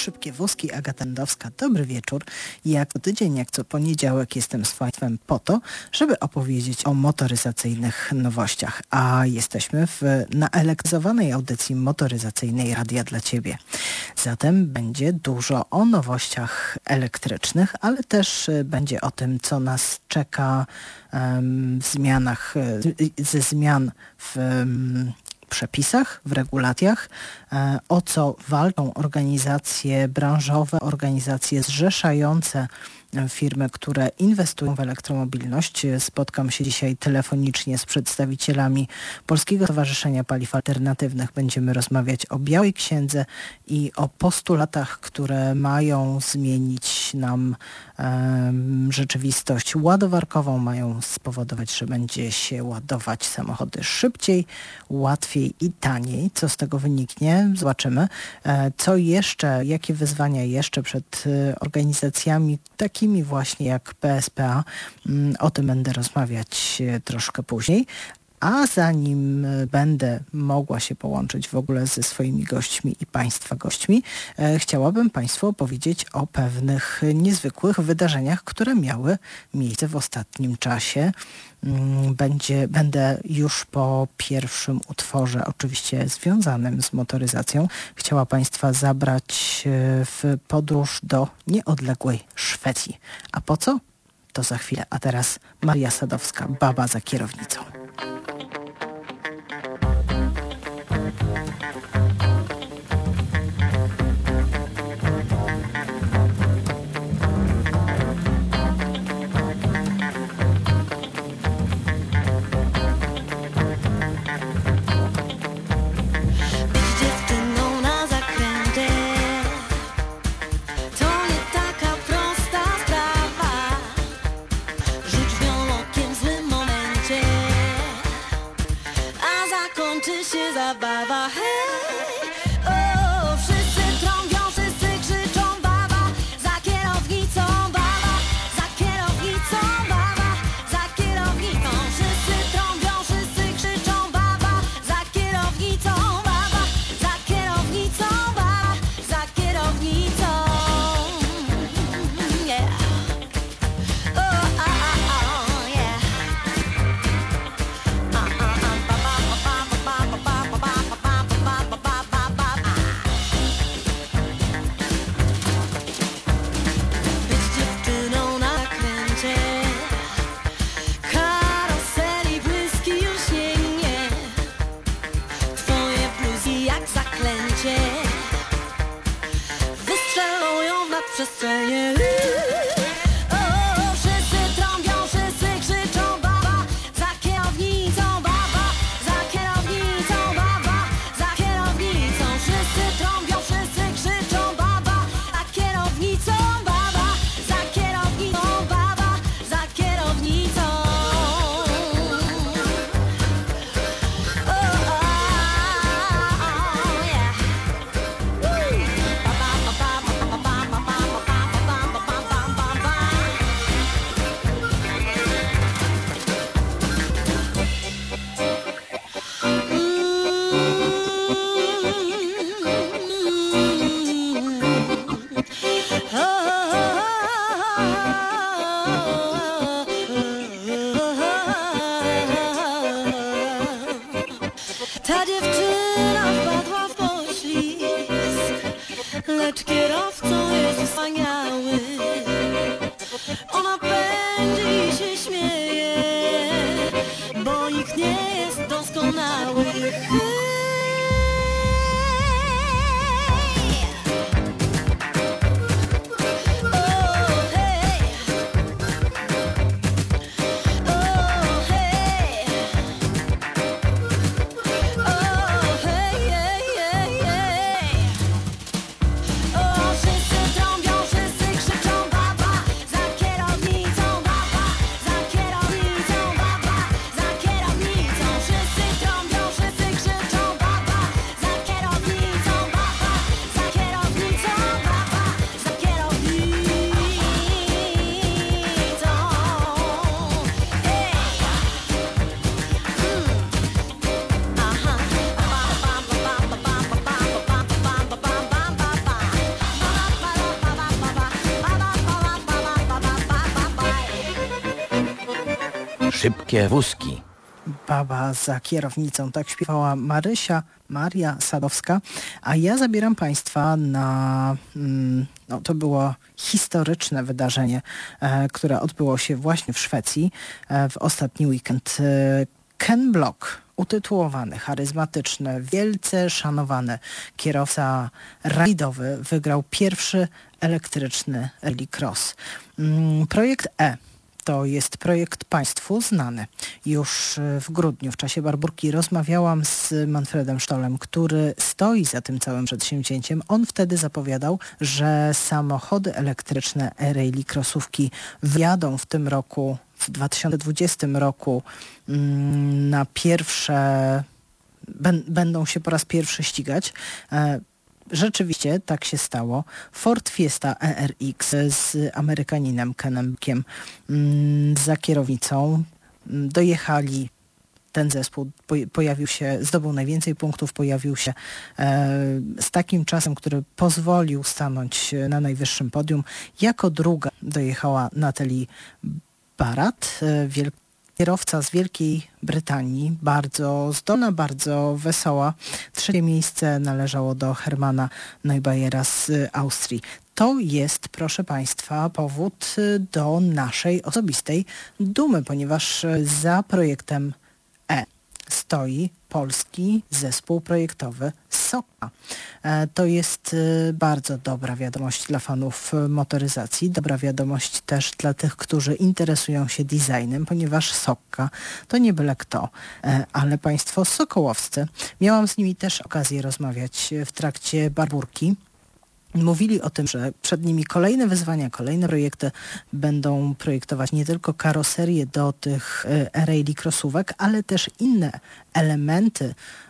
Szybkie Wózki, Agata Ndowska. Dobry wieczór. Jak co tydzień, jak co poniedziałek jestem z Państwem po to, żeby opowiedzieć o motoryzacyjnych nowościach. A jesteśmy w naelektryzowanej audycji motoryzacyjnej Radia dla Ciebie. Zatem będzie dużo o nowościach elektrycznych, ale też e, będzie o tym, co nas czeka w zmianach, e, ze zmian w przepisach, w regulacjach, e, o co walczą organizacje branżowe, organizacje zrzeszające firmy, które inwestują w elektromobilność. Spotkam się dzisiaj telefonicznie z przedstawicielami Polskiego Stowarzyszenia Paliw Alternatywnych. Będziemy rozmawiać o Białej Księdze i o postulatach, które mają zmienić nam rzeczywistość ładowarkową, mają spowodować, że będzie się ładować samochody szybciej, łatwiej i taniej. Co z tego wyniknie? Zobaczymy. E, co jeszcze, jakie wyzwania jeszcze przed e, organizacjami takimi takimi właśnie jak PSPA. Mm, o tym będę rozmawiać e, troszkę później. A zanim e, będę mogła się połączyć w ogóle ze swoimi gośćmi i Państwa gośćmi, e, chciałabym Państwu opowiedzieć o pewnych niezwykłych wydarzeniach, które miały miejsce w ostatnim czasie. Mm, będzie, będę już po pierwszym utworze, oczywiście związanym z motoryzacją, chciała Państwa zabrać e, w podróż do nieodległej Szwecji. A po co? To za chwilę. A teraz Maria Sadowska, baba za kierownicą. Wózki. Baba za kierownicą. Tak śpiewała Marysia, Maria Sadowska. A ja zabieram Państwa na, mm, no to było historyczne wydarzenie, e, które odbyło się właśnie w Szwecji e, w ostatni weekend. E, Ken Block, utytułowany, charyzmatyczny, wielce szanowany kierowca rajdowy, wygrał pierwszy elektryczny rally cross. Mm, projekt E to jest projekt Państwu znany. Już e, w grudniu, w czasie Barburki, rozmawiałam z Manfredem Sztolem, który stoi za tym całym przedsięwzięciem. On wtedy zapowiadał, że samochody elektryczne e-raili crossówki wjadą w tym roku, w 2020 roku mm, na pierwsze będą się po raz pierwszy ścigać. Rzeczywiście tak się stało. Ford Fiesta ERX z Amerykaninem Kenemkiem mm, za kierownicą mm, dojechali ten zespół pojawił się, zdobył najwięcej punktów, pojawił się e, z takim czasem, który pozwolił stanąć na najwyższym podium. Jako druga dojechała Natalie Barat, e, kierowca z Wielkiej Brytanii, bardzo zdolna, bardzo wesoła. Trzecie miejsce należało do Hermana Neubayera z Austrii. To jest, proszę Państwa, powód do naszej osobistej dumy, ponieważ za projektem E stoi polski zespół projektowy SOKA. E, to jest e, bardzo dobra wiadomość dla fanów motoryzacji, dobra wiadomość też dla tych, którzy interesują się designem, ponieważ SOKA to nie byle kto, e, ale państwo sokołowscy. Miałam z nimi też okazję rozmawiać w trakcie barburki Mówili o tym, że przed nimi kolejne wyzwania, kolejne projekty będą projektować nie tylko karoserię do tych rally crossówek, ale też inne elementy E,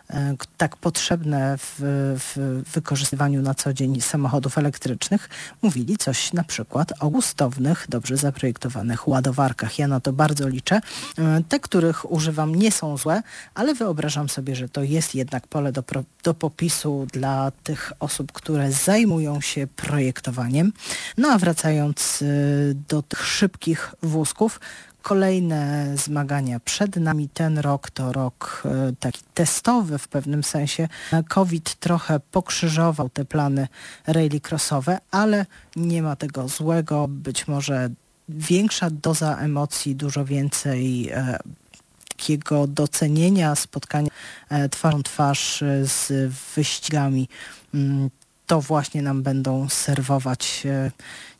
tak potrzebne w, w, wykorzystywaniu na co dzień samochodów elektrycznych, mówili coś na przykład o gustownych, dobrze zaprojektowanych ładowarkach. Ja na to bardzo liczę. E, te, których używam nie są złe, ale wyobrażam sobie, że to jest jednak pole do, do popisu dla tych osób, które zajmują się projektowaniem. No a wracając e, do tych szybkich wózków, Kolejne zmagania przed nami. Ten rok to rok e, taki testowy w pewnym sensie. COVID trochę pokrzyżował te plany rally crossowe, ale nie ma tego złego. Być może większa doza emocji, dużo więcej e, takiego docenienia spotkania e, twarzą twarz z wyścigami. Mm, to właśnie nam będą serwować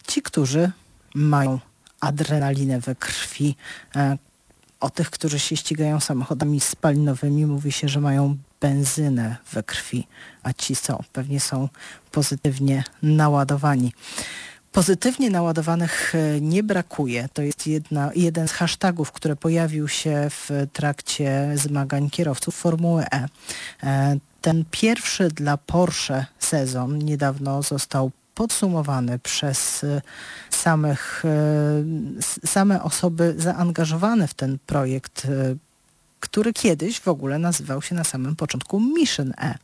ci, którzy mają adrenalinę we krwi. E, o tych, którzy się ścigają samochodami spalinowymi, mówi się, że mają benzynę we krwi, a ci są, pewnie są pozytywnie naładowani. Pozytywnie naładowanych e, nie brakuje. To jest jedna, jeden z hashtagów, który pojawił się w trakcie zmagań kierowców Formuły E. e ten pierwszy dla Porsche sezon niedawno został podsumowany przez y, samych, y, same osoby zaangażowane w ten projekt y, który kiedyś w ogóle nazywał się na samym początku Mission E.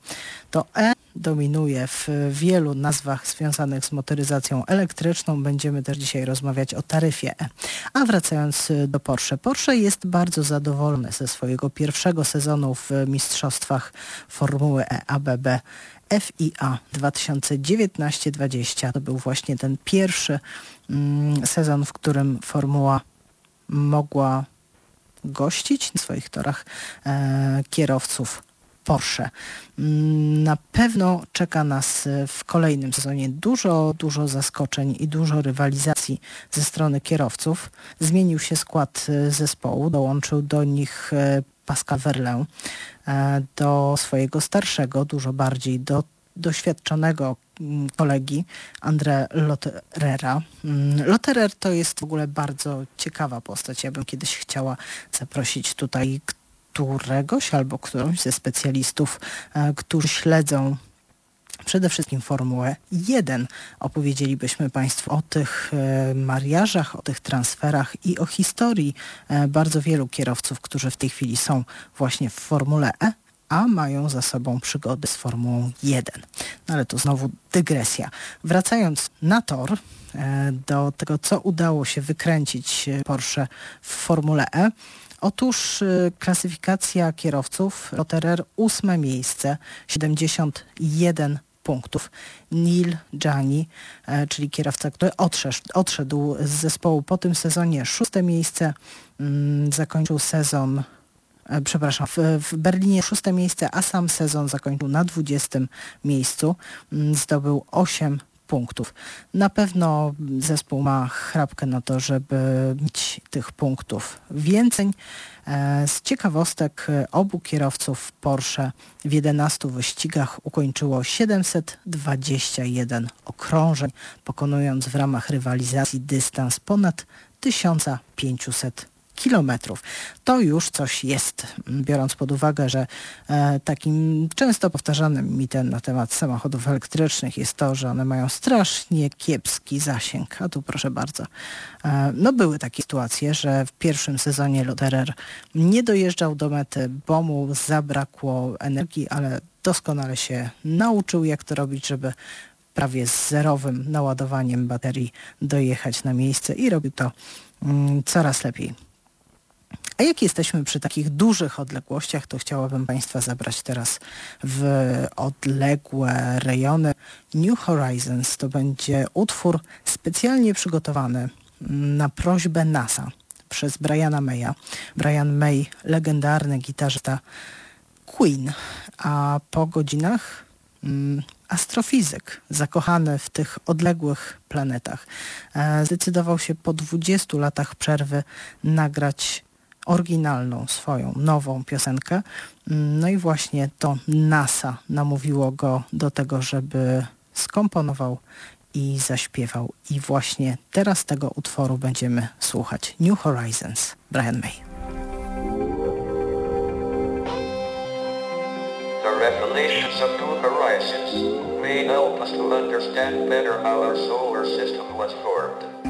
To E dominuje w wielu nazwach związanych z motoryzacją elektryczną. Będziemy też dzisiaj rozmawiać o taryfie E. A wracając do Porsche. Porsche jest bardzo zadowolony ze swojego pierwszego sezonu w mistrzostwach Formuły E ABB FIA 2019-20. To był właśnie ten pierwszy mm, sezon, w którym Formuła mogła gościć na swoich torach e, kierowców Porsche. Mm, na pewno czeka nas w kolejnym sezonie dużo, dużo zaskoczeń i dużo rywalizacji ze strony kierowców. Zmienił się skład e, zespołu, dołączył do nich e, Pascal Verlin e, do swojego starszego, dużo bardziej do doświadczonego mm, kolegi André Lotterera. Mm, Lotterer to jest w ogóle bardzo ciekawa postać. Ja bym kiedyś chciała zaprosić tutaj któregoś albo którąś ze specjalistów, e, którzy śledzą przede wszystkim Formułę 1. Opowiedzielibyśmy Państwu o tych e, mariażach, o tych transferach i o historii e, bardzo wielu kierowców, którzy w tej chwili są właśnie w Formule E, a mają za sobą przygody z Formułą 1. No ale to znowu dygresja. Wracając na tor, do tego, co udało się wykręcić Porsche w Formule E, Otóż y, klasyfikacja kierowców Roterer ósme miejsce, 71 punktów. Neil Jani, e, czyli kierowca, który odszedł, odszedł z zespołu po tym sezonie, szóste miejsce, mm, zakończył sezon e, przepraszam, w, w, Berlinie szóste miejsce, a sam sezon zakończył na 20 miejscu. Mm, zdobył 8 punktów. Na pewno zespół ma chrapkę na to, żeby mieć tych punktów więcej. E, z ciekawostek obu kierowców Porsche w 11 wyścigach ukończyło 721 okrążeń, pokonując w ramach rywalizacji dystans ponad 1500 kilometrów. To już coś jest, biorąc pod uwagę, że e, takim często powtarzanym mitem na temat samochodów elektrycznych jest to, że one mają strasznie kiepski zasięg. A tu proszę bardzo. E, no były takie sytuacje, że w pierwszym sezonie Loderer nie dojeżdżał do mety, bo mu zabrakło energii, ale doskonale się nauczył, jak to robić, żeby prawie z zerowym naładowaniem baterii dojechać na miejsce i robił to mm, coraz lepiej. A jak jesteśmy przy takich dużych odległościach, to chciałabym Państwa zabrać teraz w odległe rejony New Horizons. To będzie utwór specjalnie przygotowany na prośbę NASA przez Briana Maya. Brian May, legendarny gitarzysta Queen, a po godzinach mm, astrofizyk zakochany w tych odległych planetach. E, zdecydował się po 20 latach przerwy nagrać oryginalną swoją nową piosenkę. No i właśnie to NASA namówiło go do tego, żeby skomponował i zaśpiewał. I właśnie teraz tego utworu będziemy słuchać. New Horizons, Brian May. Revelations of New Horizons may help us to understand better how our solar system was formed.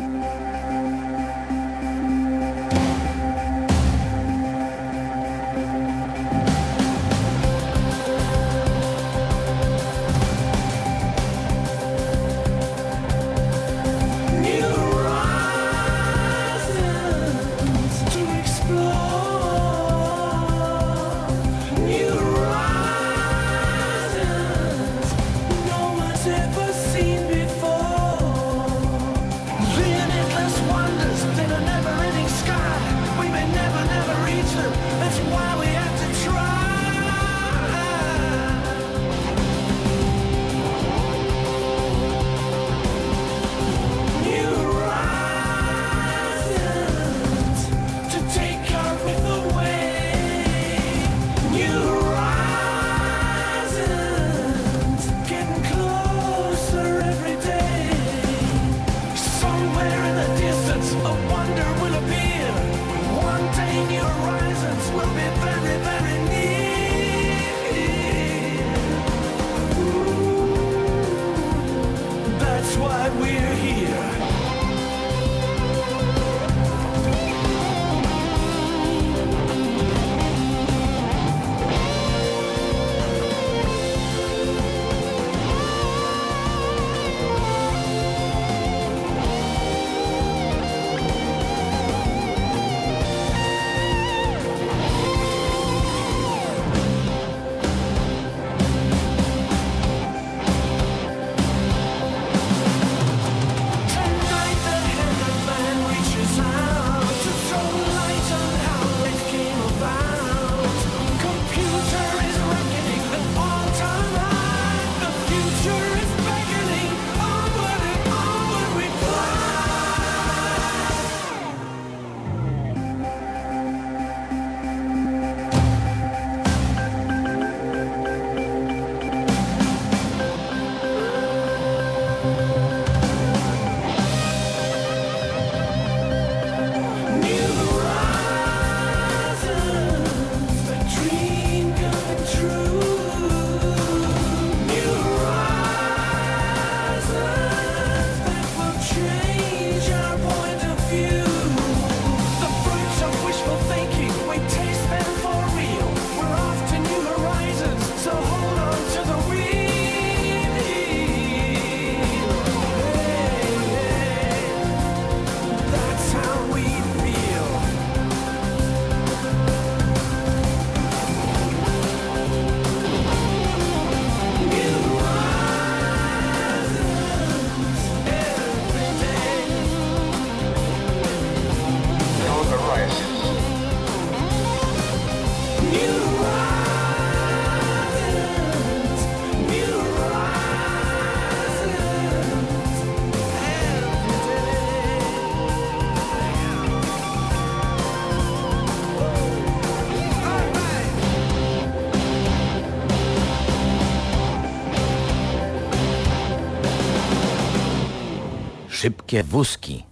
Szybkie wózki.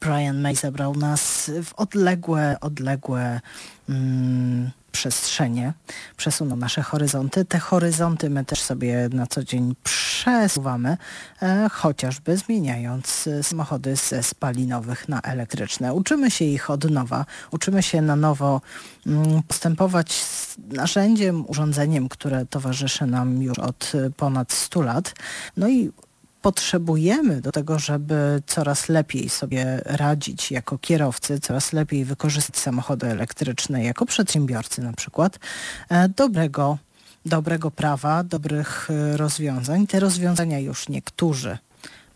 Brian May zabrał nas w odległe, odległe mm, przestrzenie, przesunął nasze horyzonty. Te horyzonty my też sobie na co dzień przesuwamy, e, chociażby zmieniając e, samochody ze spalinowych na elektryczne. Uczymy się ich od nowa, uczymy się na nowo mm, postępować z narzędziem, urządzeniem, które towarzyszy nam już od e, ponad 100 lat. No i potrzebujemy do tego, żeby coraz lepiej sobie radzić jako kierowcy, coraz lepiej wykorzystać samochody elektryczne jako przedsiębiorcy na przykład, e, dobrego, dobrego prawa, dobrych e, rozwiązań. Te rozwiązania już niektórzy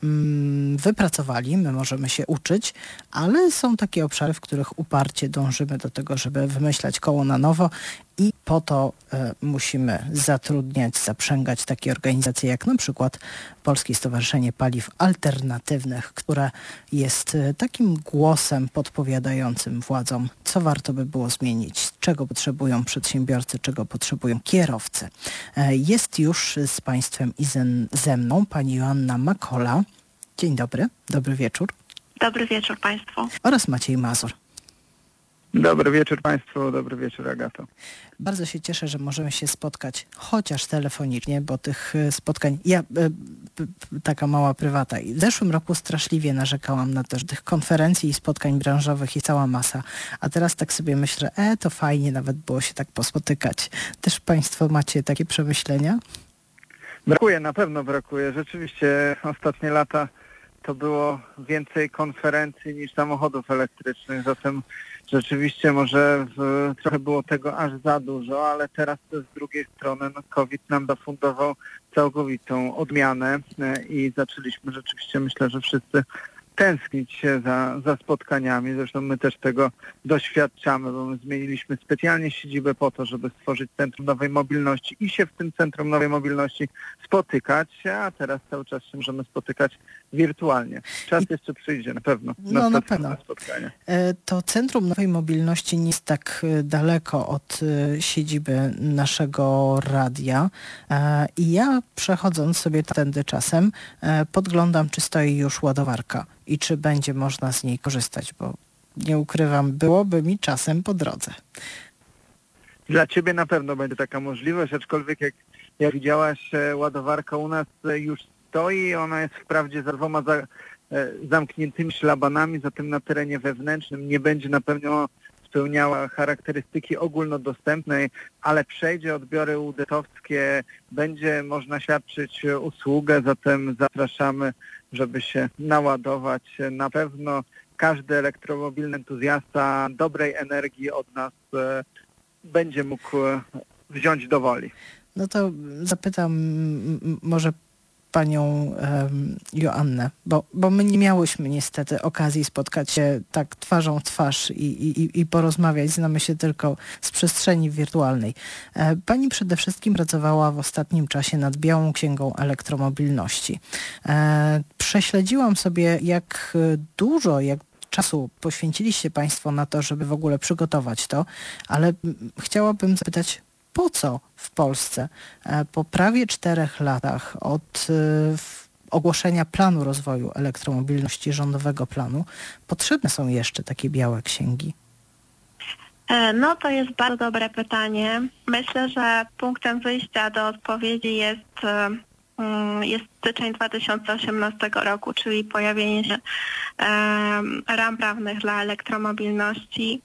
mm, wypracowali, my możemy się uczyć, ale są takie obszary, w których uparcie dążymy do tego, żeby wymyślać koło na nowo i po to e, musimy zatrudniać, zaprzęgać takie organizacje jak na przykład Polskie Stowarzyszenie Paliw Alternatywnych, które jest e, takim głosem podpowiadającym władzom, co warto by było zmienić, czego potrzebują przedsiębiorcy, czego potrzebują kierowcy. E, jest już z Państwem i ze mną pani Joanna Makola. Dzień dobry, dobry wieczór. Dobry wieczór Państwu. Oraz Maciej Mazur. Dobry wieczór Państwu, dobry wieczór Agato. Bardzo się cieszę, że możemy się spotkać chociaż telefonicznie, bo tych e, spotkań, ja e, taka mała prywata. W zeszłym roku straszliwie narzekałam na to, że tych konferencji i spotkań branżowych jest cała masa, a teraz tak sobie myślę, e to fajnie nawet było się tak pospotykać. Też Państwo macie takie przemyślenia? Brakuje, na pewno brakuje. Rzeczywiście ostatnie lata to było więcej konferencji niż samochodów elektrycznych, zatem rzeczywiście może w, trochę było tego aż za dużo, ale teraz z drugiej strony no, COVID nam dofundował całkowitą odmianę e, i zaczęliśmy rzeczywiście, myślę, że wszyscy tęsknić się za, za spotkaniami. Zresztą my też tego doświadczamy, bo my zmieniliśmy specjalnie siedzibę po to, żeby stworzyć Centrum Nowej Mobilności i się w tym Centrum Nowej Mobilności spotykać, a teraz cały czas się możemy spotykać wirtualnie. Czas jeszcze przyjdzie na pewno na, no, na pewno. spotkania. E, to Centrum Nowej Mobilności nie jest tak e, daleko od e, siedziby naszego radia i ja przechodząc sobie tędy czasem podglądam, czy stoi już ładowarka i czy będzie można z niej korzystać, bo nie ukrywam, byłoby mi czasem po drodze. Dla Ciebie na pewno będzie taka możliwość, aczkolwiek jak, jak widziałaś, ładowarka u nas już stoi. Ona jest wprawdzie za dwoma za, e, zamkniętymi szlabanami, zatem na terenie wewnętrznym nie będzie na pewno spełniała charakterystyki ogólnodostępnej, ale przejdzie odbiory udetowskie, będzie można świadczyć usługę, zatem zapraszamy, żeby się naładować. Na pewno każdy elektromobilny entuzjasta dobrej energii od nas e, będzie mógł e, wziąć do woli. No to zapytam może panią um, Joannę, bo, bo my nie miałyśmy niestety okazji spotkać się tak twarzą w twarz i, i, i porozmawiać. Znamy się tylko z przestrzeni wirtualnej. E, pani przede wszystkim pracowała w ostatnim czasie nad Białą Księgą Elektromobilności. E, prześledziłam sobie, jak dużo, jak czasu poświęciliście Państwo na to, żeby w ogóle przygotować to, ale chciałabym zapytać, po co w Polsce e, po prawie czterech latach od e, ogłoszenia planu rozwoju elektromobilności, rządowego planu, potrzebne są jeszcze takie białe księgi? E, no to jest bardzo dobre pytanie. Myślę, że punktem wyjścia do odpowiedzi jest jest styczeń 2018 roku, czyli pojawienie się ram prawnych dla elektromobilności,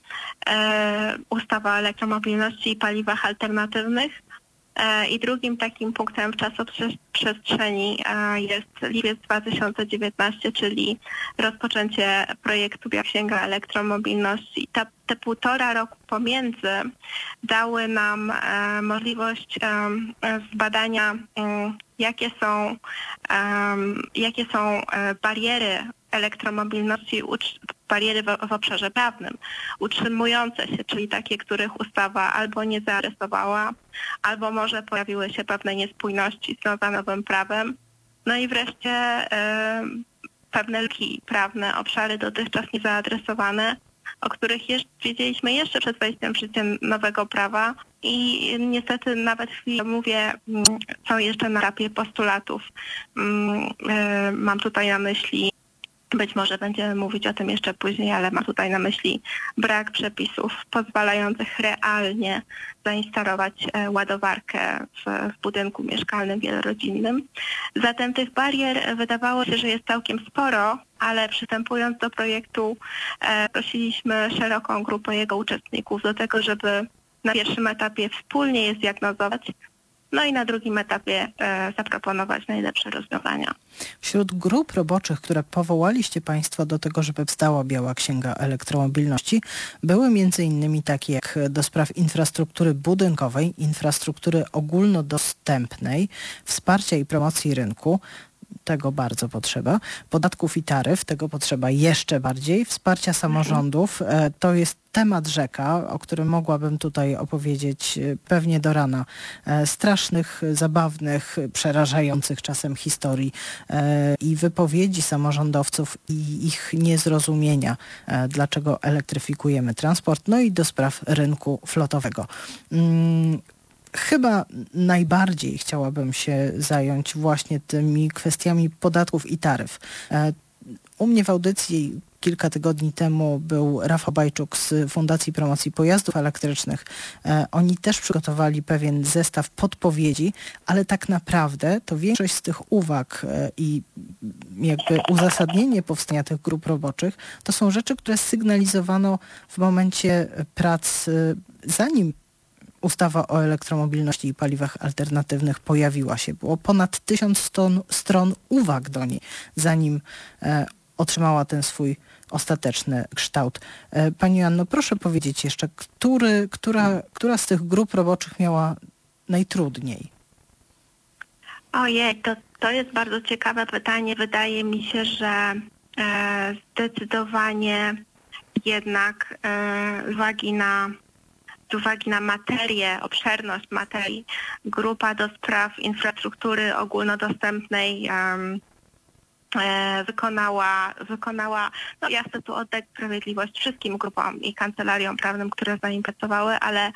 e, ustawa o elektromobilności i paliwach alternatywnych. E, I drugim takim punktem w czasoprzestrzeni e, jest lipiec 2019, czyli rozpoczęcie projektu Księga Elektromobilności. Ta, te półtora roku pomiędzy dały nam możliwość zbadania mm, jakie są, jakie są e, bariery elektromobilności, bariery w, w, obszarze prawnym, utrzymujące się, czyli takie, których ustawa albo nie zaadresowała, albo może pojawiły się pewne niespójności z nowym prawem. No i wreszcie pewne luki prawne, obszary dotychczas niezaadresowane, o których jeszcze, wiedzieliśmy jeszcze przed wejściem w życie nowego prawa i niestety nawet chwilę mówię, mm, są jeszcze na etapie postulatów. Mm, e, mam tutaj na myśli być może będziemy mówić o tym jeszcze później, ale mam tutaj na myśli brak przepisów pozwalających realnie zainstalować e, ładowarkę w, w, budynku mieszkalnym wielorodzinnym. Zatem tych barier wydawało się, że jest całkiem sporo, ale przystępując do projektu e, prosiliśmy szeroką grupę jego uczestników do tego, żeby na pierwszym etapie wspólnie je zdiagnozować, no i na drugim etapie e, zaproponować najlepsze rozwiązania. Wśród grup roboczych, które powołaliście Państwo do tego, żeby wstała Biała Księga Elektromobilności, były m.in. takie jak do spraw infrastruktury budynkowej, infrastruktury ogólnodostępnej, wsparcia i promocji rynku, tego bardzo potrzeba. Podatków i taryf, tego potrzeba jeszcze bardziej. Wsparcia samorządów, e, to jest temat rzeka, o którym mogłabym tutaj opowiedzieć e, pewnie do rana. E, strasznych, zabawnych, przerażających czasem historii i wypowiedzi samorządowców i ich niezrozumienia, dlaczego elektryfikujemy transport, no i do spraw rynku flotowego. Chyba najbardziej chciałabym się zająć właśnie tymi kwestiami podatków i taryf. E, u mnie w audycji kilka tygodni temu był Rafał Bajczuk z Fundacji Promocji Pojazdów Elektrycznych. E, oni też przygotowali pewien zestaw podpowiedzi, ale tak naprawdę to większość z tych uwag e, i jakby uzasadnienie powstania tych grup roboczych to są rzeczy, które sygnalizowano w momencie prac, zanim ustawa o elektromobilności i paliwach alternatywnych pojawiła się. Było ponad tysiąc stron, stron uwag do niej, zanim e, otrzymała ten swój ostateczny kształt. E, Pani Anno, proszę powiedzieć jeszcze, który, która, która z tych grup roboczych miała najtrudniej? Ojej, to, to jest bardzo ciekawe pytanie. Wydaje mi się, że e, zdecydowanie jednak e, uwagi na z uwagi na materię, obszerność materii, grupa do spraw infrastruktury ogólnodostępnej um, e, wykonała, wykonała, no ja tu oddać sprawiedliwość wszystkim grupom i kancelariom prawnym, które z nami pracowały, ale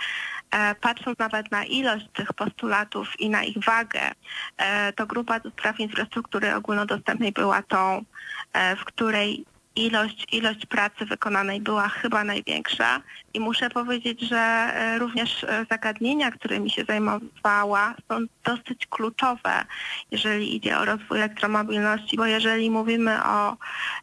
e, patrząc nawet na ilość tych postulatów i na ich wagę, e, to grupa do spraw infrastruktury ogólnodostępnej była tą, e, w której ilość, ilość pracy wykonanej była chyba największa. I muszę powiedzieć, że e, również e, zagadnienia, którymi się zajmowała są dosyć kluczowe, jeżeli idzie o rozwój elektromobilności, bo jeżeli mówimy o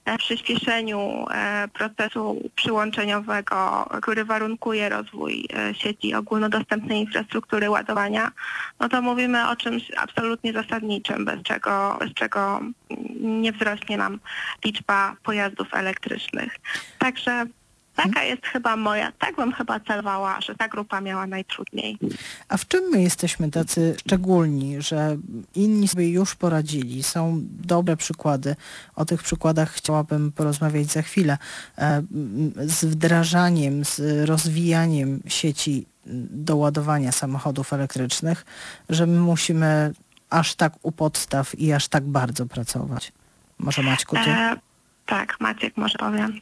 e, przyspieszeniu procesu przyłączeniowego, który warunkuje rozwój sieci ogólnodostępnej infrastruktury ładowania, no to mówimy o czymś absolutnie zasadniczym, bez czego, bez czego nie wzrośnie nam liczba pojazdów elektrycznych. Także Taka jest chyba moja, tak bym chyba celowała, że ta grupa miała najtrudniej. A w czym my jesteśmy tacy szczególni, że inni sobie już poradzili? Są dobre przykłady. O tych przykładach chciałabym porozmawiać za chwilę. E, z wdrażaniem, z rozwijaniem sieci do ładowania samochodów elektrycznych, że my musimy aż tak u podstaw i aż tak bardzo pracować. Może Maćku, ty? E, tak, Maciek może powiem.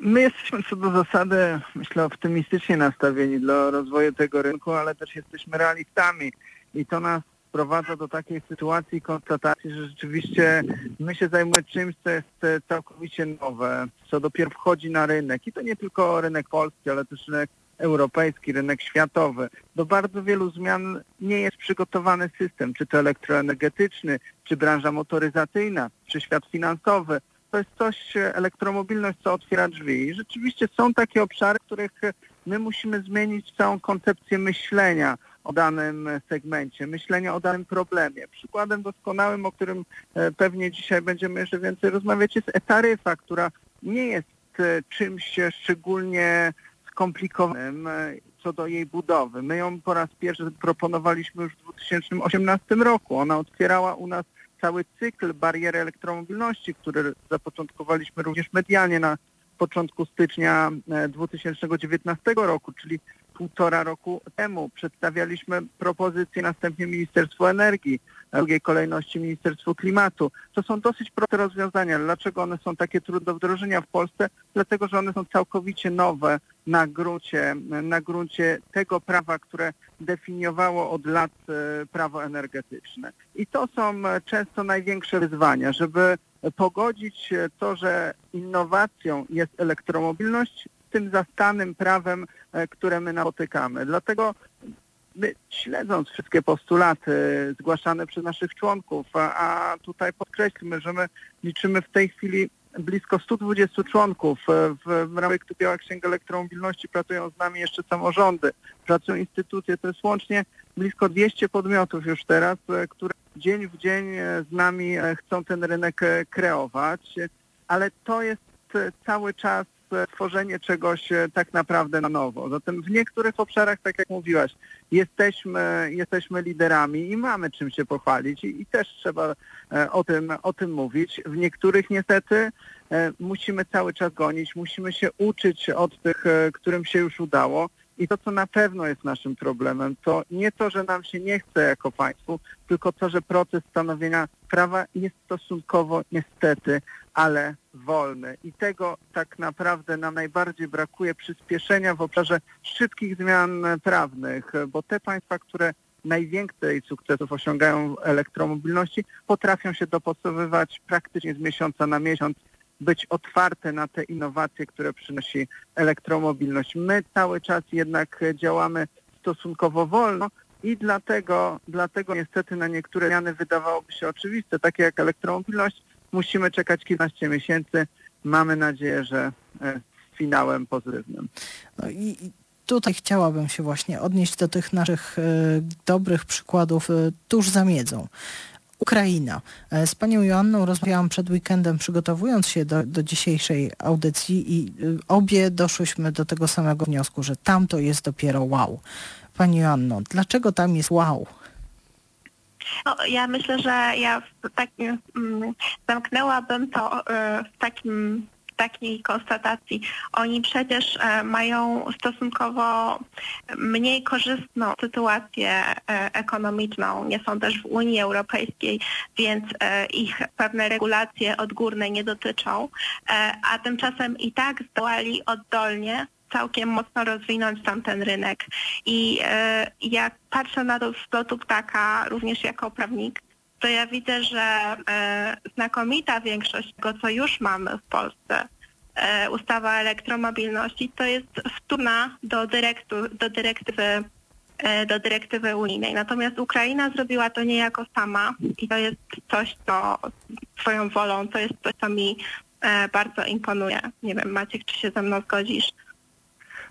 My jesteśmy co do zasady, myślę, optymistycznie nastawieni dla rozwoju tego rynku, ale też jesteśmy realistami i to nas prowadza do takiej sytuacji konstatacji, że rzeczywiście my się zajmujemy czymś, co jest całkowicie nowe, co dopiero wchodzi na rynek i to nie tylko rynek polski, ale też rynek europejski, rynek światowy. Do bardzo wielu zmian nie jest przygotowany system, czy to elektroenergetyczny, czy branża motoryzacyjna, czy świat finansowy to jest coś, e, elektromobilność, co otwiera drzwi. I rzeczywiście są takie obszary, w których my musimy zmienić całą koncepcję myślenia o danym segmencie, myślenia o danym problemie. Przykładem doskonałym, o którym e, pewnie dzisiaj będziemy jeszcze więcej rozmawiać, jest e-taryfa, która nie jest e, czymś szczególnie skomplikowanym co do jej budowy. My ją po raz pierwszy proponowaliśmy już w 2018 roku. Ona otwierała u nas cały cykl bariery elektromobilności, który zapoczątkowaliśmy również medialnie na początku stycznia 2019 e, roku, czyli półtora roku temu. Przedstawialiśmy propozycję następnie Ministerstwu Energii, w drugiej kolejności Ministerstwo Klimatu. To są dosyć proste rozwiązania. Dlaczego one są takie trudne do wdrożenia w Polsce? Dlatego, że one są całkowicie nowe na gruncie, na gruncie tego prawa, które definiowało od lat e, prawo energetyczne. I to są e, często największe wyzwania, żeby pogodzić to, że innowacją jest elektromobilność tym zastanym prawem, e, które my napotykamy. Dlatego my śledząc wszystkie postulaty zgłaszane przez naszych członków, a, a tutaj podkreślmy, że my liczymy w tej chwili blisko 120 członków. W, w ramach Biała Księga Elektromobilności pracują z nami jeszcze samorządy, pracują instytucje, to jest łącznie blisko 200 podmiotów już teraz, które dzień w dzień z nami chcą ten rynek kreować, ale to jest cały czas tworzenie czegoś e, tak naprawdę na nowo. Zatem w niektórych obszarach, tak jak mówiłaś, jesteśmy, jesteśmy liderami i mamy czym się pochwalić i, i też trzeba e, o tym, o tym mówić. W niektórych niestety e, musimy cały czas gonić, musimy się uczyć od tych, którym się już udało. I to, co na pewno jest naszym problemem, to nie to, że nam się nie chce jako państwu, tylko to, że proces stanowienia prawa jest stosunkowo niestety, ale wolny. I tego tak naprawdę nam najbardziej brakuje przyspieszenia w obszarze szybkich zmian prawnych, bo te państwa, które najwięcej sukcesów osiągają w elektromobilności, potrafią się dopasowywać praktycznie z miesiąca na miesiąc być otwarte na te innowacje, które przynosi elektromobilność. My cały czas jednak działamy stosunkowo wolno i dlatego, dlatego niestety na niektóre zmiany wydawałoby się oczywiste, takie jak elektromobilność, musimy czekać kilkanaście miesięcy. Mamy nadzieję, że e, finałem pozytywnym. No i tutaj chciałabym się właśnie odnieść do tych naszych e, dobrych przykładów e, tuż za miedzą. Ukraina. Z panią Joanną rozmawiałam przed weekendem, przygotowując się do, do dzisiejszej audycji i obie doszłyśmy do tego samego wniosku, że tam to jest dopiero wow. Pani Joanno, dlaczego tam jest wow? No, ja myślę, że ja takim, mm, zamknęłabym to y, w takim takiej konstatacji. Oni przecież e, mają stosunkowo mniej korzystną sytuację e, ekonomiczną, nie są też w Unii Europejskiej, więc e, ich pewne regulacje odgórne nie dotyczą, a tymczasem i tak zdołali oddolnie całkiem mocno rozwinąć tamten rynek. I jak patrzę na to z lotu ptaka, również jako prawnik, to ja widzę, że e, znakomita większość tego, co już mamy w Polsce, e, ustawa elektromobilności, to jest wtórna do, dyrektu, do dyrektywy e, do dyrektywy unijnej. Natomiast Ukraina zrobiła to niejako sama i to jest coś, co swoją wolą, to jest coś, co mi e, bardzo imponuje. Nie wiem, Maciek, czy się ze mną zgodzisz?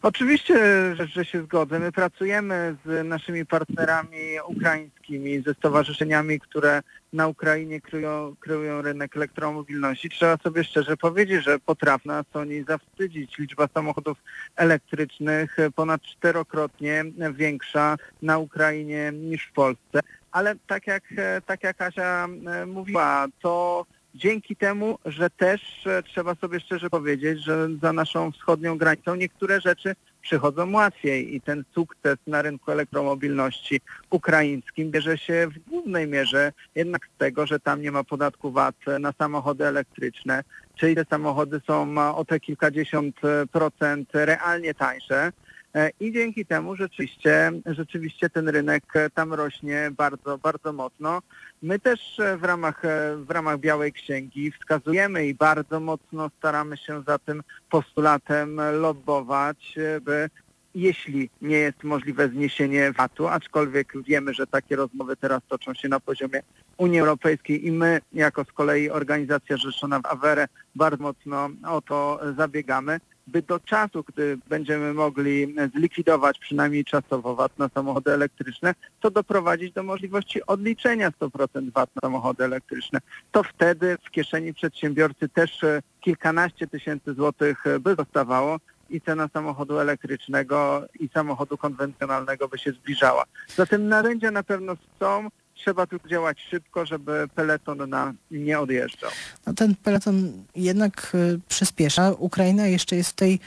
Oczywiście, że, że, się zgodzę. My pracujemy z naszymi partnerami ukraińskimi, ze stowarzyszeniami, które na Ukrainie kryją, kryją rynek elektromobilności. Trzeba sobie szczerze powiedzieć, że potrafią nas oni zawstydzić. Liczba samochodów elektrycznych ponad czterokrotnie większa na Ukrainie niż w Polsce. Ale tak jak, tak jak Asia e, mówiła, to dzięki temu, że też e, trzeba sobie szczerze powiedzieć, że za naszą wschodnią granicą niektóre rzeczy przychodzą łatwiej i ten sukces na rynku elektromobilności ukraińskim bierze się w głównej mierze jednak z tego, że tam nie ma podatku VAT na samochody elektryczne, czyli te samochody są o te kilkadziesiąt procent realnie tańsze. E, I dzięki temu rzeczywiście, rzeczywiście ten rynek tam rośnie bardzo, bardzo mocno. My też e, w ramach, e, w ramach Białej Księgi wskazujemy i bardzo mocno staramy się za tym postulatem lobbować, by jeśli nie jest możliwe zniesienie VAT-u, aczkolwiek wiemy, że takie rozmowy teraz toczą się na poziomie Unii Europejskiej i my jako z kolei organizacja rzeszona w Awerę bardzo mocno o to zabiegamy, by do czasu, gdy będziemy mogli zlikwidować przynajmniej czasowo VAT na samochody elektryczne, to doprowadzić do możliwości odliczenia 100% VAT na samochody elektryczne. To wtedy w kieszeni przedsiębiorcy też kilkanaście tysięcy złotych by zostawało i cena samochodu elektrycznego i samochodu konwencjonalnego by się zbliżała. Zatem narzędzia na pewno są, trzeba tu działać szybko, żeby peleton na, nie odjeżdżał. No ten peleton jednak y, przyspiesza. Ukraina jeszcze jest w tej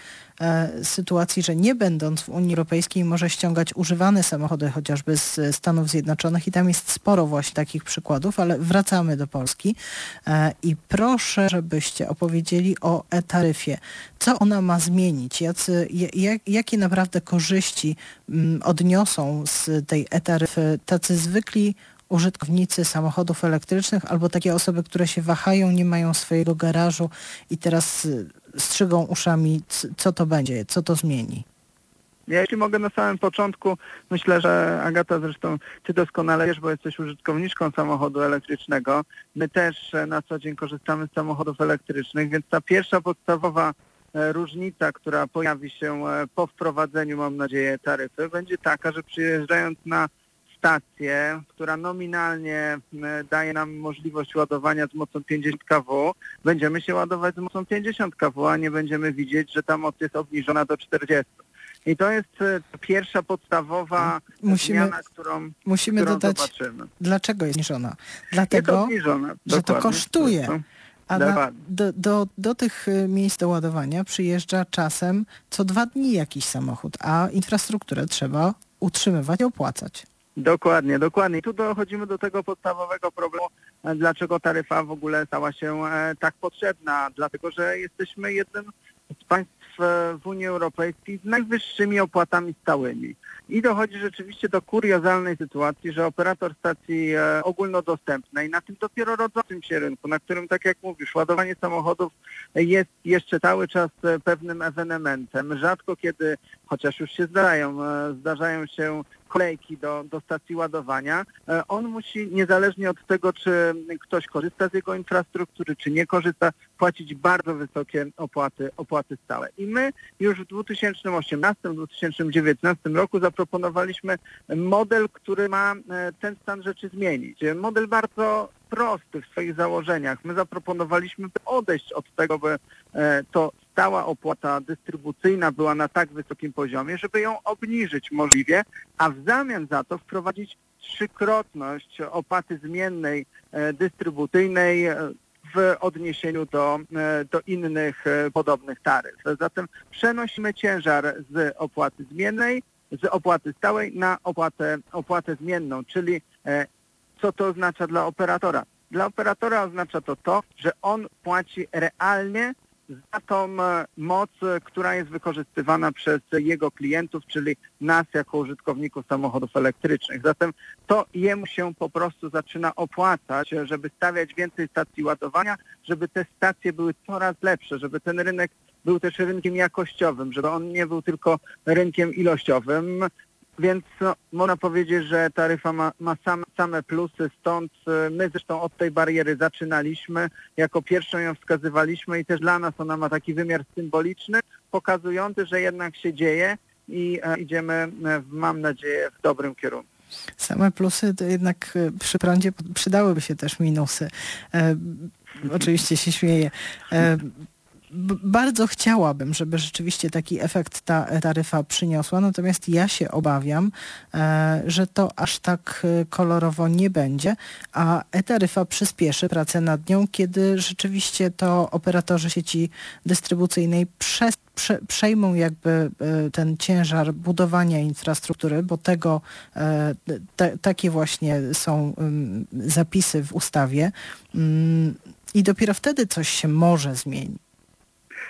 sytuacji, że nie będąc w Unii Europejskiej może ściągać używane samochody chociażby z Stanów Zjednoczonych i tam jest sporo właśnie takich przykładów, ale wracamy do Polski e, i proszę, żebyście opowiedzieli o e-taryfie. Co ona ma zmienić? Jacy, jak, jakie naprawdę korzyści mm, odniosą z tej e-taryfy tacy zwykli użytkownicy samochodów elektrycznych albo takie osoby, które się wahają, nie mają swojego garażu i teraz y, strzygą uszami, co to będzie, co to zmieni? Ja jeśli mogę na samym początku, myślę, że Agata zresztą Ty doskonale wiesz, bo jesteś użytkowniczką samochodu elektrycznego. My też e, na co dzień korzystamy z samochodów elektrycznych, więc ta pierwsza podstawowa e, różnica, która pojawi się e, po wprowadzeniu, mam nadzieję, taryfy, będzie taka, że przyjeżdżając na stację, która nominalnie daje nam możliwość ładowania z mocą 50 kW, będziemy się ładować z mocą 50 kW, a nie będziemy widzieć, że ta moc jest obniżona do 40. I to jest e, pierwsza podstawowa musimy, zmiana, którą, musimy którą dodać, zobaczymy. Dlaczego jest zniżona? Dlatego, jest obniżona, że to kosztuje. A na, do, do, do tych e, miejsc do ładowania przyjeżdża czasem co dwa dni jakiś samochód, a infrastrukturę trzeba utrzymywać i opłacać. Dokładnie, dokładnie. Tu dochodzimy do tego podstawowego problemu, e, dlaczego taryfa w ogóle stała się tak potrzebna. Dlatego, że jesteśmy jednym z państw w Unii Europejskiej z najwyższymi opłatami stałymi. I dochodzi rzeczywiście do kuriozalnej sytuacji, że operator stacji e, ogólnodostępnej na tym dopiero rodzącym się rynku, na którym, tak jak mówisz, ładowanie samochodów jest jeszcze cały czas e, pewnym ewenementem. Rzadko kiedy, chociaż już się zdarzają, e, zdarzają się kolejki do, do stacji ładowania, e, on musi niezależnie od tego, czy ktoś korzysta z jego infrastruktury, czy nie korzysta, płacić bardzo wysokie opłaty, opłaty stałe. I my już w 2018-2019 roku zaproponowaliśmy model, który ma e, ten stan rzeczy zmienić. Model bardzo prosty w swoich założeniach. My zaproponowaliśmy odejść od tego, by e, to stała opłata dystrybucyjna była na tak wysokim poziomie, żeby ją obniżyć możliwie, a w zamian za to wprowadzić trzykrotność opłaty zmiennej e, dystrybucyjnej e, w odniesieniu do, do innych podobnych taryf. Zatem przenosimy ciężar z opłaty zmiennej, z opłaty stałej na opłatę, opłatę zmienną, czyli co to oznacza dla operatora? Dla operatora oznacza to to, że on płaci realnie za tą e, moc, e, która jest wykorzystywana przez jego klientów, czyli nas jako użytkowników samochodów elektrycznych. Zatem to jemu się po prostu zaczyna opłacać, żeby stawiać więcej stacji ładowania, żeby te stacje były coraz lepsze, żeby ten rynek był też rynkiem jakościowym, żeby on nie był tylko rynkiem ilościowym. Więc no, można powiedzieć, że taryfa ma, ma same, same plusy, stąd y, my zresztą od tej bariery zaczynaliśmy, jako pierwszą ją wskazywaliśmy i też dla nas ona ma taki wymiar symboliczny, pokazujący, że jednak się dzieje i e, idziemy, e, mam nadzieję, w dobrym kierunku. Same plusy to jednak e, przy prądzie przydałyby się też minusy. E, oczywiście się śmieję. E, bardzo chciałabym, żeby rzeczywiście taki efekt ta taryfa przyniosła, natomiast ja się obawiam, e, że to aż tak e, kolorowo nie będzie, a e-taryfa przyspieszy pracę nad nią, kiedy rzeczywiście to operatorzy sieci dystrybucyjnej przez prze, przejmą jakby e, ten ciężar budowania infrastruktury, bo tego te, takie właśnie są zapisy w ustawie mm, i dopiero wtedy coś się może zmienić.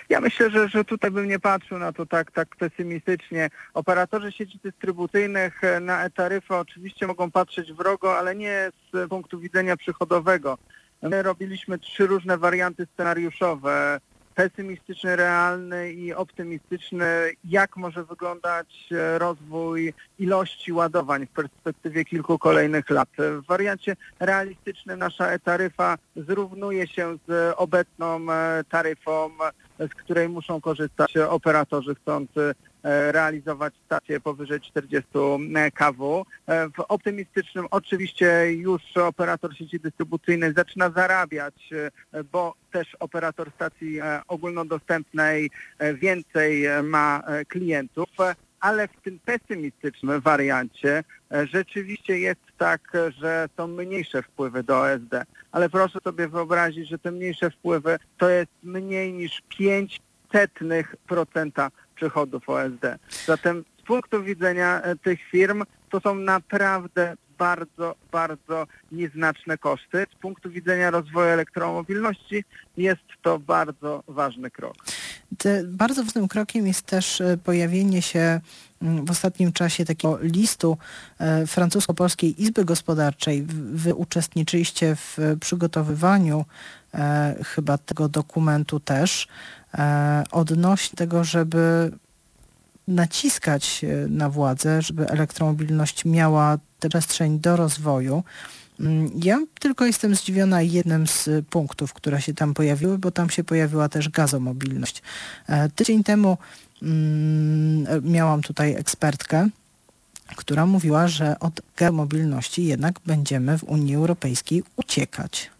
Ja myślę, że, że tutaj bym nie patrzył na to tak, tak pesymistycznie. Operatorzy sieci dystrybucyjnych e, na e-taryfę oczywiście mogą patrzeć wrogo, ale nie z punktu widzenia przychodowego. My robiliśmy trzy różne warianty scenariuszowe pesymistyczny, realny i optymistyczny, jak może wyglądać e, rozwój ilości ładowań w perspektywie kilku kolejnych lat. W wariancie realistycznym nasza e-taryfa zrównuje się z obecną e, taryfą, z której muszą korzystać operatorzy chcący E, realizować stacje powyżej 40 kW. E, w optymistycznym oczywiście już operator sieci dystrybucyjnej zaczyna zarabiać, e, bo też operator stacji ogólnodostępnej więcej ma klientów, ale w tym pesymistycznym wariancie rzeczywiście jest tak, że są mniejsze wpływy do OSD. Ale proszę sobie wyobrazić, że te mniejsze wpływy to jest mniej niż 5 setnych procenta przychodów OSD. Zatem z punktu widzenia e, tych firm to są naprawdę bardzo, bardzo nieznaczne koszty. Z punktu widzenia rozwoju elektromobilności jest to bardzo ważny krok. Bardzo ważnym krokiem jest też e, pojawienie się mm, w ostatnim czasie takiego listu e, francusko-polskiej Izby Gospodarczej. Wy uczestniczyliście w przygotowywaniu e, chyba tego dokumentu też odnośnie tego, żeby naciskać na władzę, żeby elektromobilność miała przestrzeń do rozwoju. Mm, ja tylko jestem zdziwiona jednym z punktów, które się tam pojawiły, bo tam się pojawiła też gazomobilność. E, tydzień temu mm, miałam tutaj ekspertkę, która mówiła, że od gazomobilności jednak będziemy w Unii Europejskiej uciekać.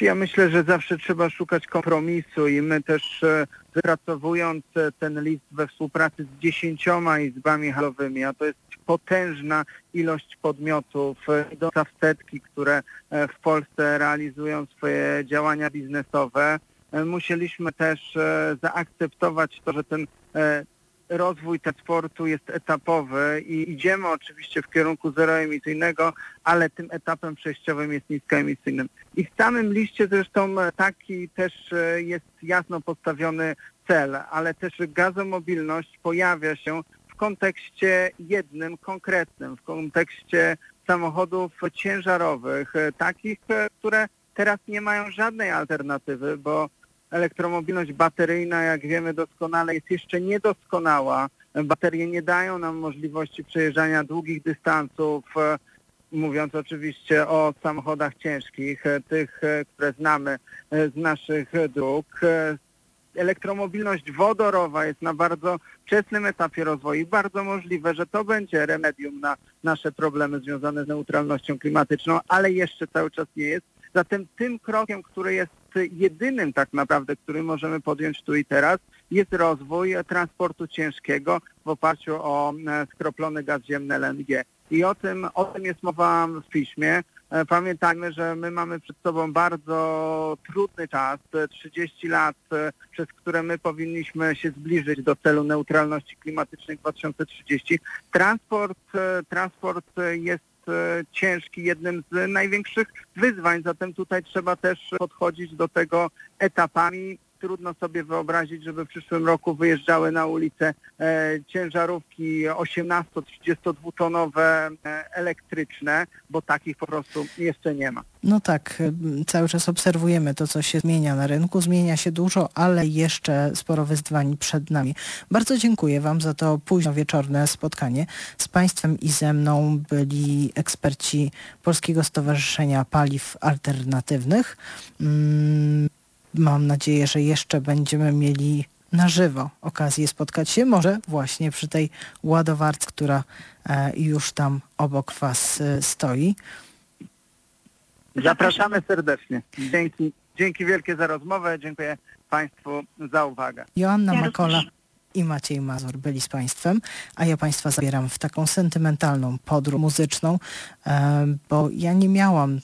Ja myślę, że zawsze trzeba szukać kompromisu i my też e, wypracowując e, ten list we współpracy z dziesięcioma izbami halowymi, a to jest potężna ilość podmiotów, e, idąca w które w Polsce realizują swoje działania biznesowe, musieliśmy też zaakceptować to, że ten rozwój transportu jest etapowy i idziemy oczywiście w kierunku zeroemisyjnego, ale tym etapem przejściowym jest niskoemisyjnym. I w samym liście zresztą taki też e, jest jasno postawiony cel, ale też gazomobilność pojawia się w kontekście jednym, konkretnym, w kontekście samochodów ciężarowych, e, takich, e, które teraz nie mają żadnej alternatywy, bo elektromobilność bateryjna, jak wiemy doskonale, jest jeszcze niedoskonała. Baterie nie dają nam możliwości przejeżdżania długich dystansów, e, mówiąc oczywiście o samochodach ciężkich, tych, które znamy z naszych dróg. Elektromobilność wodorowa jest na bardzo wczesnym etapie rozwoju i bardzo możliwe, że to będzie remedium na nasze problemy związane z neutralnością klimatyczną, ale jeszcze cały czas nie jest. Zatem tym krokiem, który jest jedynym tak naprawdę, który możemy podjąć tu i teraz, jest rozwój transportu ciężkiego w oparciu o e, skroplony gaz ziemny LNG. I o tym, o tym jest mowa w piśmie. E, pamiętajmy, że my mamy przed sobą bardzo trudny czas, 30 lat, e, przez które my powinniśmy się zbliżyć do celu neutralności klimatycznej 2030. Transport, transport jest E, ciężki, jednym z największych wyzwań, zatem tutaj trzeba też podchodzić do tego etapami. Trudno sobie wyobrazić, żeby w przyszłym roku wyjeżdżały na ulicę e, ciężarówki 18-32 tonowe e, elektryczne, bo takich po prostu jeszcze nie ma. No tak, cały czas obserwujemy to, co się zmienia na rynku. Zmienia się dużo, ale jeszcze sporo wyzwań przed nami. Bardzo dziękuję Wam za to późno wieczorne spotkanie. Z Państwem i ze mną byli eksperci Polskiego Stowarzyszenia Paliw Alternatywnych. Mm, mam nadzieję, że jeszcze będziemy mieli na żywo okazję spotkać się, może właśnie przy tej ładowarce, która e, już tam obok Was e, stoi. Zapraszamy serdecznie. Dzięki, dzięki wielkie za rozmowę. Dziękuję Państwu za uwagę. Joanna ja Makola i Maciej Mazur byli z Państwem, a ja Państwa zabieram w taką sentymentalną podróż muzyczną, e, bo ja nie miałam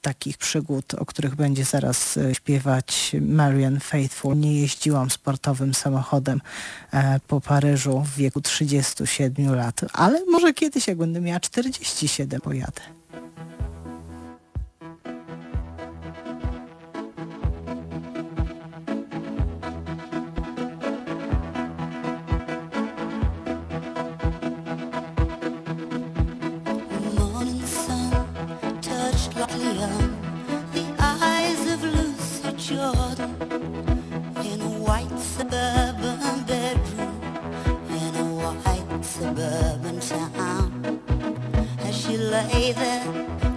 takich przygód, o których będzie zaraz e, śpiewać Marian Faithful. Nie jeździłam sportowym samochodem e, po Paryżu w wieku 37 lat, ale może kiedyś, jak będę miała 47, pojadę. Jordan in a white suburban bedroom in a white suburban town. As she lay there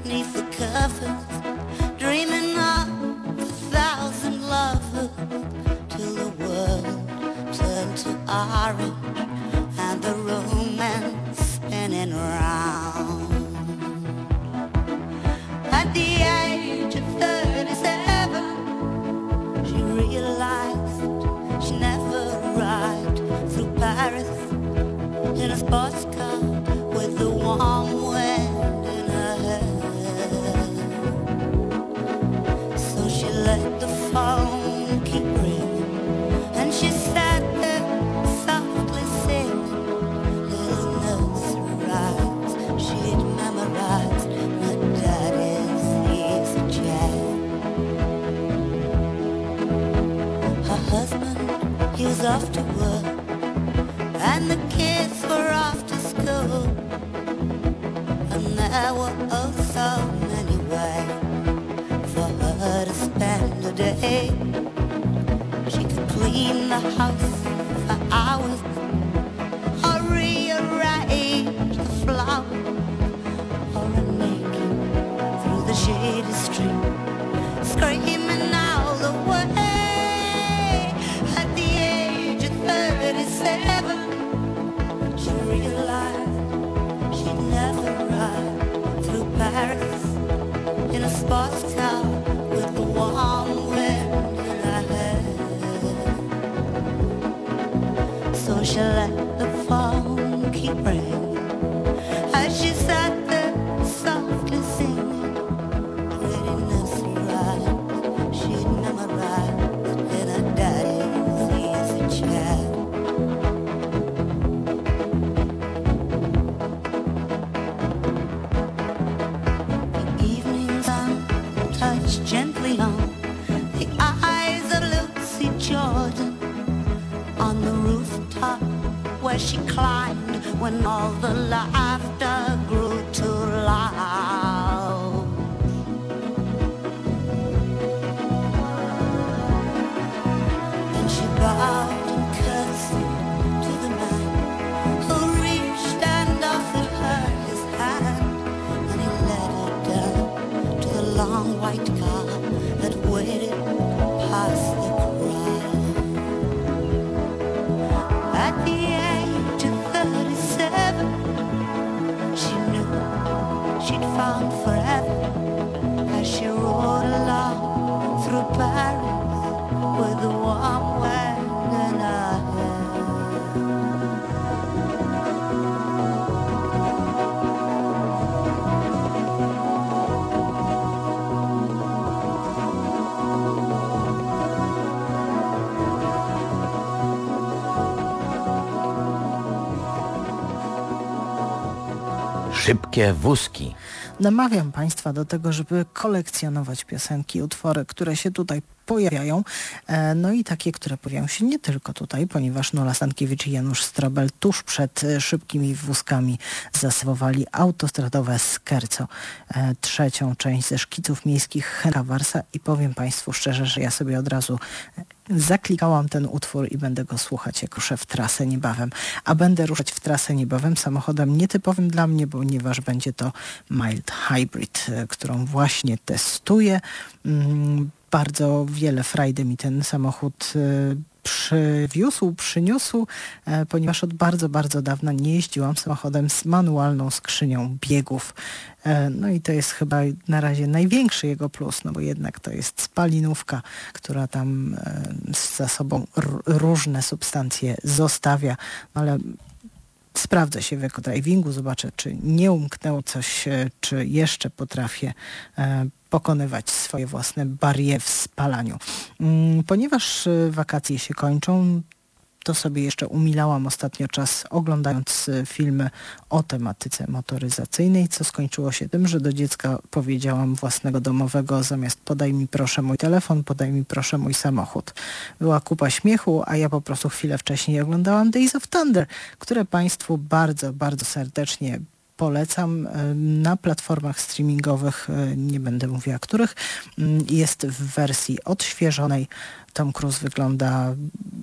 neath the covers, dreaming of a thousand lovers, till the world turned to orange. Where she climbed when all the laughter Szybkie wózki. Namawiam Państwa do tego, żeby kolekcjonować piosenki, utwory, które się tutaj pojawiają, e, no i takie, które pojawiają się nie tylko tutaj, ponieważ Nola Stankiewicz i Janusz Strobel tuż przed e, szybkimi wózkami zasywowali autostradowe Skerco, e, trzecią część ze szkiców miejskich Henryka Warsa. I powiem Państwu szczerze, że ja sobie od razu zaklikałam ten utwór i będę go słuchać, jak ruszę w trasę niebawem. A będę ruszać w trasę niebawem samochodem nietypowym dla mnie, ponieważ będzie to Mild Hybrid, e, którą właśnie testuję. Mm, Bardzo wiele frajdy mi ten samochód e, przywiózł, przyniósł, e, ponieważ od bardzo, bardzo dawna nie jeździłam samochodem z manualną skrzynią biegów. E, No i to jest chyba na razie największy jego plus, no bo jednak to jest spalinówka, która tam e, za sobą różne substancje zostawia, no ale sprawdzę się w ekodrivingu, zobaczę, czy nie umknęło coś, czy jeszcze potrafię pokonywać swoje własne bariery w spalaniu. Mm, Ponieważ e, wakacje się kończą, to sobie jeszcze umilałam ostatnio czas oglądając e, filmy o tematyce motoryzacyjnej, co skończyło się tym, że do dziecka powiedziałam własnego domowego zamiast podaj mi proszę mój telefon, podaj mi proszę mój samochód. Była kupa śmiechu, a ja po prostu chwilę wcześniej oglądałam Days of Thunder, które Państwu bardzo, bardzo serdecznie polecam e, na platformach streamingowych, e, nie będę mówiła których, mm, jest w wersji odświeżonej. Tom Cruise wygląda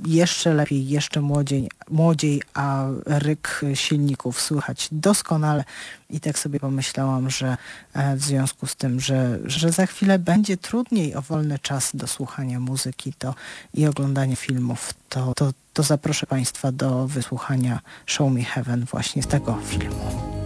jeszcze lepiej, jeszcze młodziej, młodziej, a ryk silników słychać doskonale. I tak sobie pomyślałam, że e, w związku z tym, że, że za chwilę będzie trudniej o wolny czas do słuchania muzyki to i oglądania filmów, to, to, to zaproszę Państwa do wysłuchania Show Me Heaven właśnie z tego filmu.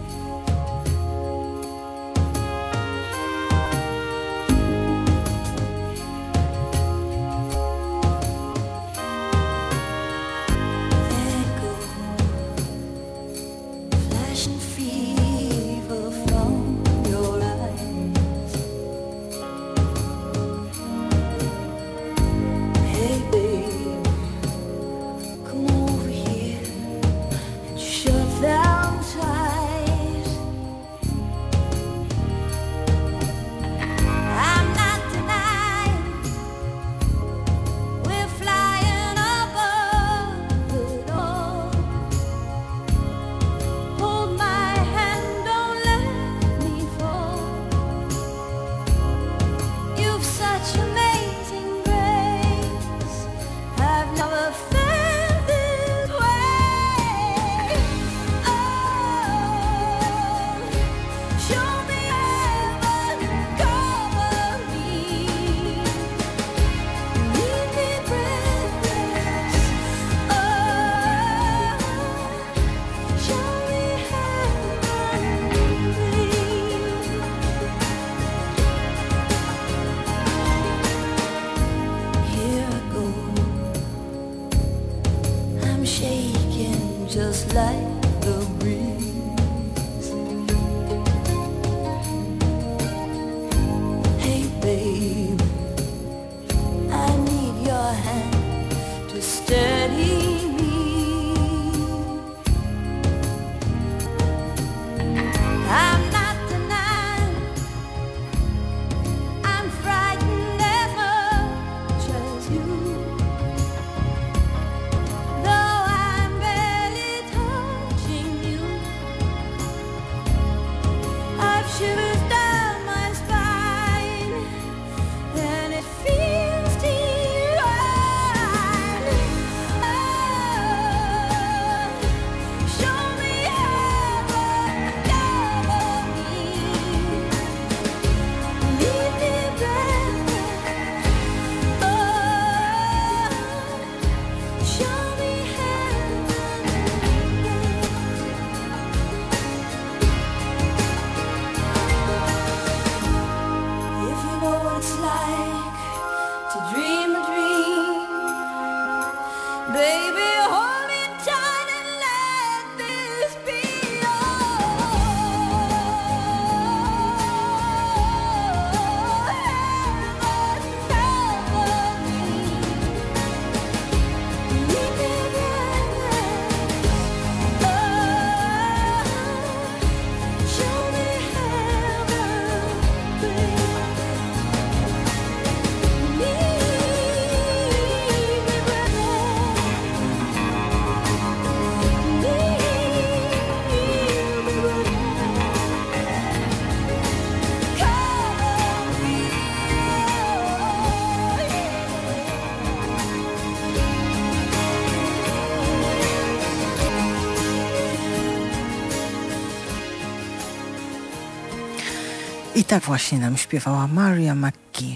Tak właśnie nam śpiewała Maria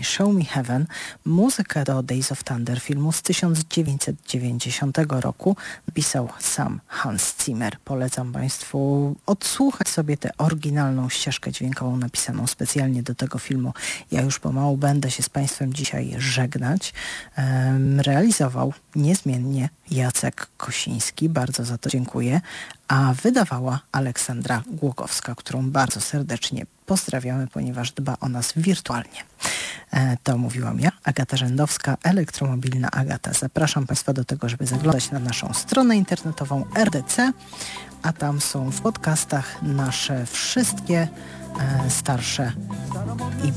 Show Me Heaven, muzykę do Days of Thunder filmu z 1990 roku pisał sam Hans Zimmer. Polecam Państwu odsłuchać sobie tę oryginalną ścieżkę dźwiękową napisaną specjalnie do tego filmu. Ja już pomału będę się z Państwem dzisiaj żegnać. Realizował niezmiennie Jacek Kosiński, bardzo za to dziękuję, a wydawała Aleksandra Głogowska, którą bardzo serdecznie pozdrawiamy, ponieważ dba o nas wirtualnie. E, to mówiłam ja, Agata Rzędowska, elektromobilna Agata. Zapraszam Państwa do tego, żeby zaglądać na naszą stronę internetową RDC, a tam są w podcastach nasze wszystkie e, starsze i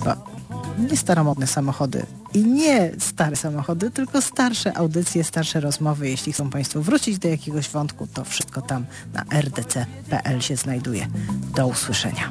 nie staromodne samochody i nie stare samochody, tylko starsze audycje, starsze rozmowy. Jeśli chcą Państwo wrócić do jakiegoś wątku, to wszystko tam na rdc.pl się znajduje. Do usłyszenia.